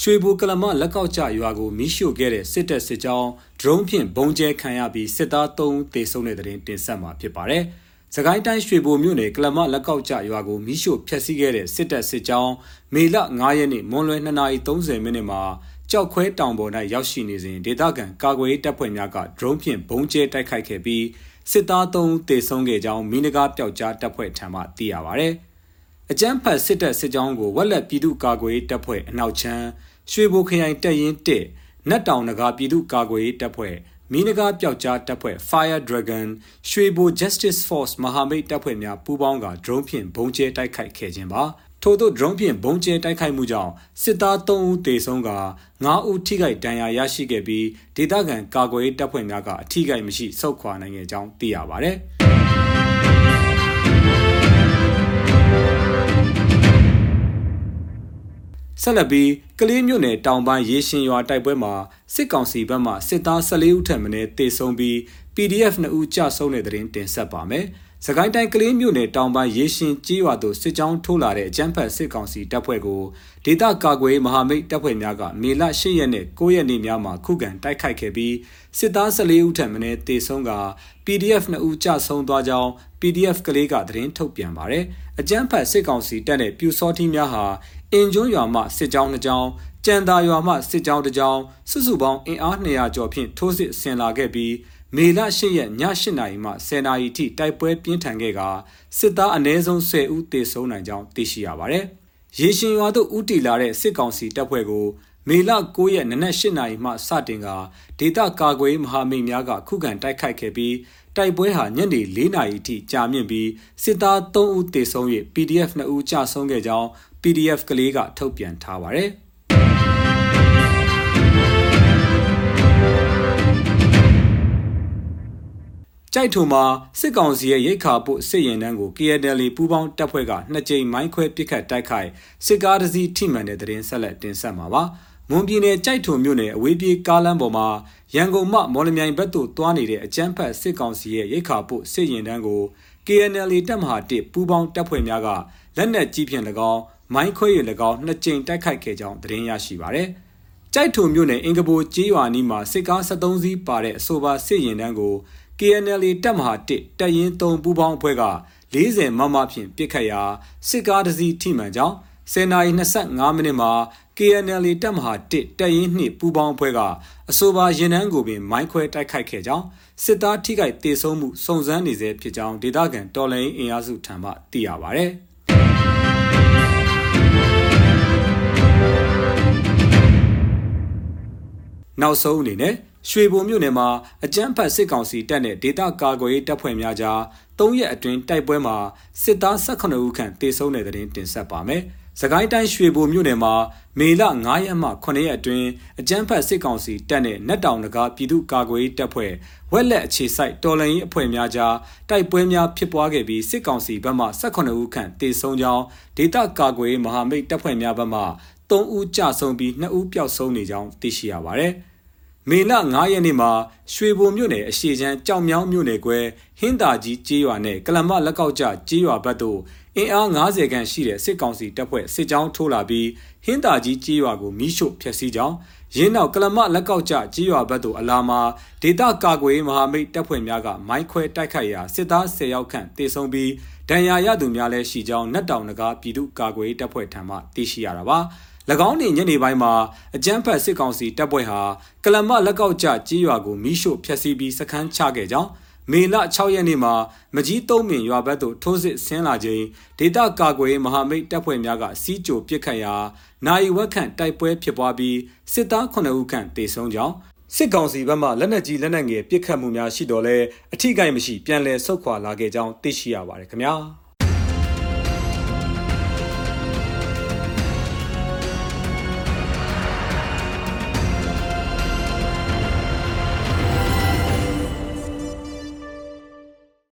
ရွှေဘူကလမလက်ကောက်ကျရွာကိုမိရှို့ခဲ့တဲ့စစ်တပ်စစ်ကြောင်းဒရုန်းဖြင့်ဘုံကျဲခံရပြီးစစ်သား3ဦးသေဆုံးတဲ့တဲ့တင်တင်ဆက်မှာဖြစ်ပါတယ်။စကိုင်းတိုင်းရွှေဘူမြို့နယ်ကလမလက်ကောက်ကျရွာကိုမိရှို့ဖျက်ဆီးခဲ့တဲ့စစ်တပ်စစ်ကြောင်းမေလ9ရက်နေ့မွန်လွယ်2:30မိနစ်မှာကြောက်ခွဲတောင်ပေါ်၌ရောက်ရှိနေစဉ်ဒေသခံကာကွယ်ရေးတပ်ဖွဲ့များကဒရုန်းဖြင့်ဘုံကျဲတိုက်ခိုက်ခဲ့ပြီးစစ်သား3ဦးသေဆုံးခဲ့ကြောင်းမိနဂါပျောက်ကြားတပ်ဖွဲ့ထံမှသိရပါဗျ။ အကြမ်းဖက်စစ်တပ်စစ်ကြောင်းကိုဝက်လက်ပြည်သူ့ကာကွယ်ရေးတပ်ဖွဲ့အနောက်ချမ်းရွှေဘိုခရိုင်တပ်ရင်း1နတ်တောင်နဂါပြည်သူ့ကာကွယ်ရေးတပ်ဖွဲ့မီနဂါပျောက်ကြားတပ်ဖွဲ့ Fire Dragon ရွှေဘို Justice Force မဟာမိတ်တပ်ဖွဲ့များပူးပေါင်းက drone ဖြင့်ဘုံကျဲတိုက်ခိုက်ခဲ့ခြင်းပါထို့သော drone ဖြင့်ဘုံကျဲတိုက်ခိုက်မှုကြောင့်စစ်သား3ဦးသေဆုံးက9ဦးထိခိုက်ဒဏ်ရာရရှိခဲ့ပြီးဒေသခံကာကွယ်ရေးတပ်ဖွဲ့များကအထိခိုက်မရှိဆုတ်ခွာနိုင်ခဲ့ကြောင်းသိရပါဗျ။ ဆက်လက်ပြီးကလေးမြို့နယ်တောင်ပိုင်းရေရှင်ရွာတိုက်ပွဲမှာစစ်ကောင်စီဘက်မှစစ်သား14ဦးထက်မနည်းတေဆုံးပြီး PDF 2ဦးကြဆုံးတဲ့တဲ့တင်ဆက်ပါမယ်။စကိုင်းတိုင်းကလေးမြို့နယ်တောင်ပိုင်းရေရှင်ကြီးရွာသို့စစ်ကြောင်းထိုးလာတဲ့အကြမ်းဖက်စစ်ကောင်စီတပ်ဖွဲ့ကိုဒေသကာကွယ်မဟာမိတ်တပ်ဖွဲ့များကမေလ10ရက်နဲ့9ရက်နေ့များမှာခုခံတိုက်ခိုက်ခဲ့ပြီးစစ်သား14ဦးထက်မနည်းတေဆုံးက PDF 2ဦးကြဆုံးသွားကြောင်း PDF ကလေးကသတင်းထုတ်ပြန်ပါတယ်။အကြမ်းဖက်စစ်ကောင်စီတပ်နဲ့ပြူစောတိများဟာ အင်ကျွန်းရွာမှစစ်ကြောင်းတစ်ကြောင်းကြံသာရွာမှစစ်ကြောင်းတစ်ကြောင်းစုစုပေါင်းအင်အား200ကျော်ဖြင့်ထိုးစစ်ဆင်လာခဲ့ပြီးမေလ8ရက်ည8နာရီမှ10နာရီထိတိုက်ပွဲပြင်းထန်ခဲ့ကစစ်သားအနည်းဆုံး10ဦးသေဆုံးနိုင်ကြောင်းသိရှိရပါတယ်။ရေရှင်ရွာသို့ဦးတည်လာတဲ့စစ်ကောင်စီတပ်ဖွဲ့ကို မေလ9ရက်နနက်8နာရီမှစတင်ကဒေသကာကွယ်မဟာမိတ်များကခုခံတိုက်ခိုက်ခဲ့ပြီးတိုက်ပွဲဟာညနေ4နာရီထိကြာမြင့်ပြီးစစ်သား3ဦးသေဆုံး၍ PDF 2ဦးကြာဆုံးခဲ့ကြောင်း PDF ကလေးကထုတ်ပြန်ထားပါတယ်။ကြိုက်ထုံမှာစစ်ကောင်စီရဲ့ရိတ်ခါပို့စစ်ရင်တန်းကို KNL ပူးပေါင်းတပ်ဖွဲ့ကနှစ်ကြိမ်မိုင်းခွဲပစ်ခတ်တိုက်ခိုက်စစ်ကားတစ်စီးထိမှန်တဲ့တဲ့တင်ဆက်လက်တင်ဆက်မှာပါ။ မွန်ပြည်နယ်ကြိုက်ထုံမြို့နယ်အဝေးပြေးကားလမ်းပေါ်မှာရန်ကုန်မှမော်လမြိုင်ဘက်သို့သွားနေတဲ့အကြမ်းဖက်စစ်ကောင်စီရဲ့ရိတ်ခါပို့စစ်ရင်တန်းကို KNL တပ်မဟာ1ပူးပေါင်းတပ်ဖွဲ့များကလက်နက်ကြီးဖြင့်၎င်းမိုင်းခွဲရ၎င်းနှစ်ကြိမ်တိုက်ခိုက်ခဲ့ကြောင်းသတင်းရရှိပါရယ်။ကြိုက်ထုံမြို့နယ်အင်္ဂဘိုကျေးရွာနီးမှာစစ်ကား73စီးပါတဲ့အဆိုပါစစ်ရင်တန်းကို KNL တပ်မဟာ1တပ်ရင်း3ပူးပေါင်းအဖွဲ့က40မမဖြင့်ပစ်ခတ်ရာစစ်ကားတစ်စီးထိမှန်ကြောင်း10:25မိနစ်မှာ KNL တပ်မဟာ1တပ်ရင်း2ပူးပေါင်းအဖွဲ့ကအဆိုပါရင်နှန်းကိုပင်မိုင်းခွဲတိုက်ခိုက်ခဲ့ကြောင်းစစ်သားထိခိုက်ဒေဆုံးမှုစုံစမ်းနေစေဖြစ်ကြောင်းဒေသခံတော်လှန်ရေးအင်အားစုထံမှသိရပါဗျ။နောက်ဆုံးအနေနဲ့ရွှေဘုံမြို့နယ်မှာအကြမ်းဖက်စစ်ကောင်စီတပ်နဲ့ဒေသကာကွယ်ရေးတပ်ဖွဲ့များကြား၃ရက်အတွင်းတိုက်ပွဲမှာစစ်သား18ဦးခန့်တေဆုံးတဲ့တဲ့တင်ဆက်ပါမယ်။ စကိုင်းတိုင်းရွှေဘိုမြို့နယ်မှာမေလ9ရက်မှ9ရက်အတွင်းအကြမ်းဖက်စစ်ကောင်စီတပ်နဲ့နတ်တောင်နဂါပြည်သူ့ကာကွယ်ရေးတပ်ဖွဲ့ဝက်လက်အခြေစိုက်တော်လှန်ရေးအဖွဲ့များကြားတိုက်ပွဲများဖြစ်ပွားခဲ့ပြီးစစ်ကောင်စီဘက်မှ18ဦးခန့်တေဆုံးကြောင်းဒေသကာကွယ်ရေးမဟာမိတ်တပ်ဖွဲ့များဘက်မှ3ဦးကြဆုံးပြီး2ဦးပျောက်ဆုံးနေကြောင်းသိရှိရပါတယ်။မေလ9ရက်နေ့မှာရွှေဘုံမြို့နယ်အရှိချမ်းကြောင်မြောင်းမြို့နယ်ကွဲဟင်းတာကြီးကျေးရွာနဲ့ကလမလက်ကောက်ကျကျေးရွာဘက်သို့ အင်အား90ခန့်ရှိတဲ့စစ်ကောင်စီတပ်ဖွဲ့စစ်ကြောင်းထိုးလာပြီးဟင်းတာကြီးကျေးရွာကိုမိရှို့ဖျက်ဆီးကြောင်းရင်းနောက်ကလမလက်ကောက်ကျကျေးရွာဘက်သို့အလာမှာဒေသကာကွယ်မဟာမိတ်တပ်ဖွဲ့များကမိုင်းခွဲတိုက်ခိုက်ရာစစ်သား10ယောက်ခန့်တေဆုံးပြီးဒဏ်ရာရသူများလည်းရှိကြောင်းနတ်တောင်နဂါပြည်သူ့ကာကွယ်တပ်ဖွဲ့ထံမှသိရှိရတာပါ။၎င်းနေညနေပိုင်းမှာအကြမ်းဖက်စစ်ကောင်စီတပ်ဖွဲ့ဟာကလမလက်ကောက်ကျကြေးရွာကိုမိရှို့ဖျက်ဆီးပြီးစခန်းချခဲ့ကြောင်း မေလ6ရက်နေ့မှာမကြီးသုံးမင်ရွာဘက်သို့ထိုးစစ်ဆင်းလာချိန်ဒေသကာကွယ်မဟာမိတ်တပ်ဖွဲ့များကစီးကြိုပစ်ခတ်ရာနိုင်ဝက်ခန့်တိုက်ပွဲဖြစ်ပွားပြီးစစ်သား9ဦးခန့်တေဆုံးကြောင်းစစ်ကောင်စီဘက်မှလက်နက်ကြီးလက်နက်ငယ်ပစ်ခတ်မှုများရှိတော်လဲအထိကိမရှိပြန်လည်ဆုတ်ခွာလာခဲ့ကြောင်းသိရှိရပါတယ်ခင်ဗျာ။